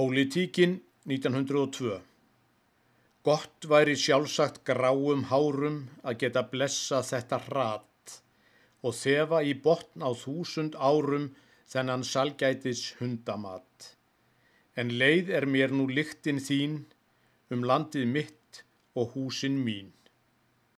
Pólitíkin 1902 Gott væri sjálfsagt gráum hárum að geta blessa þetta hrat og þefa í botn á þúsund árum þennan salgætis hundamat. En leið er mér nú lyktin þín um landið mitt og húsin mín.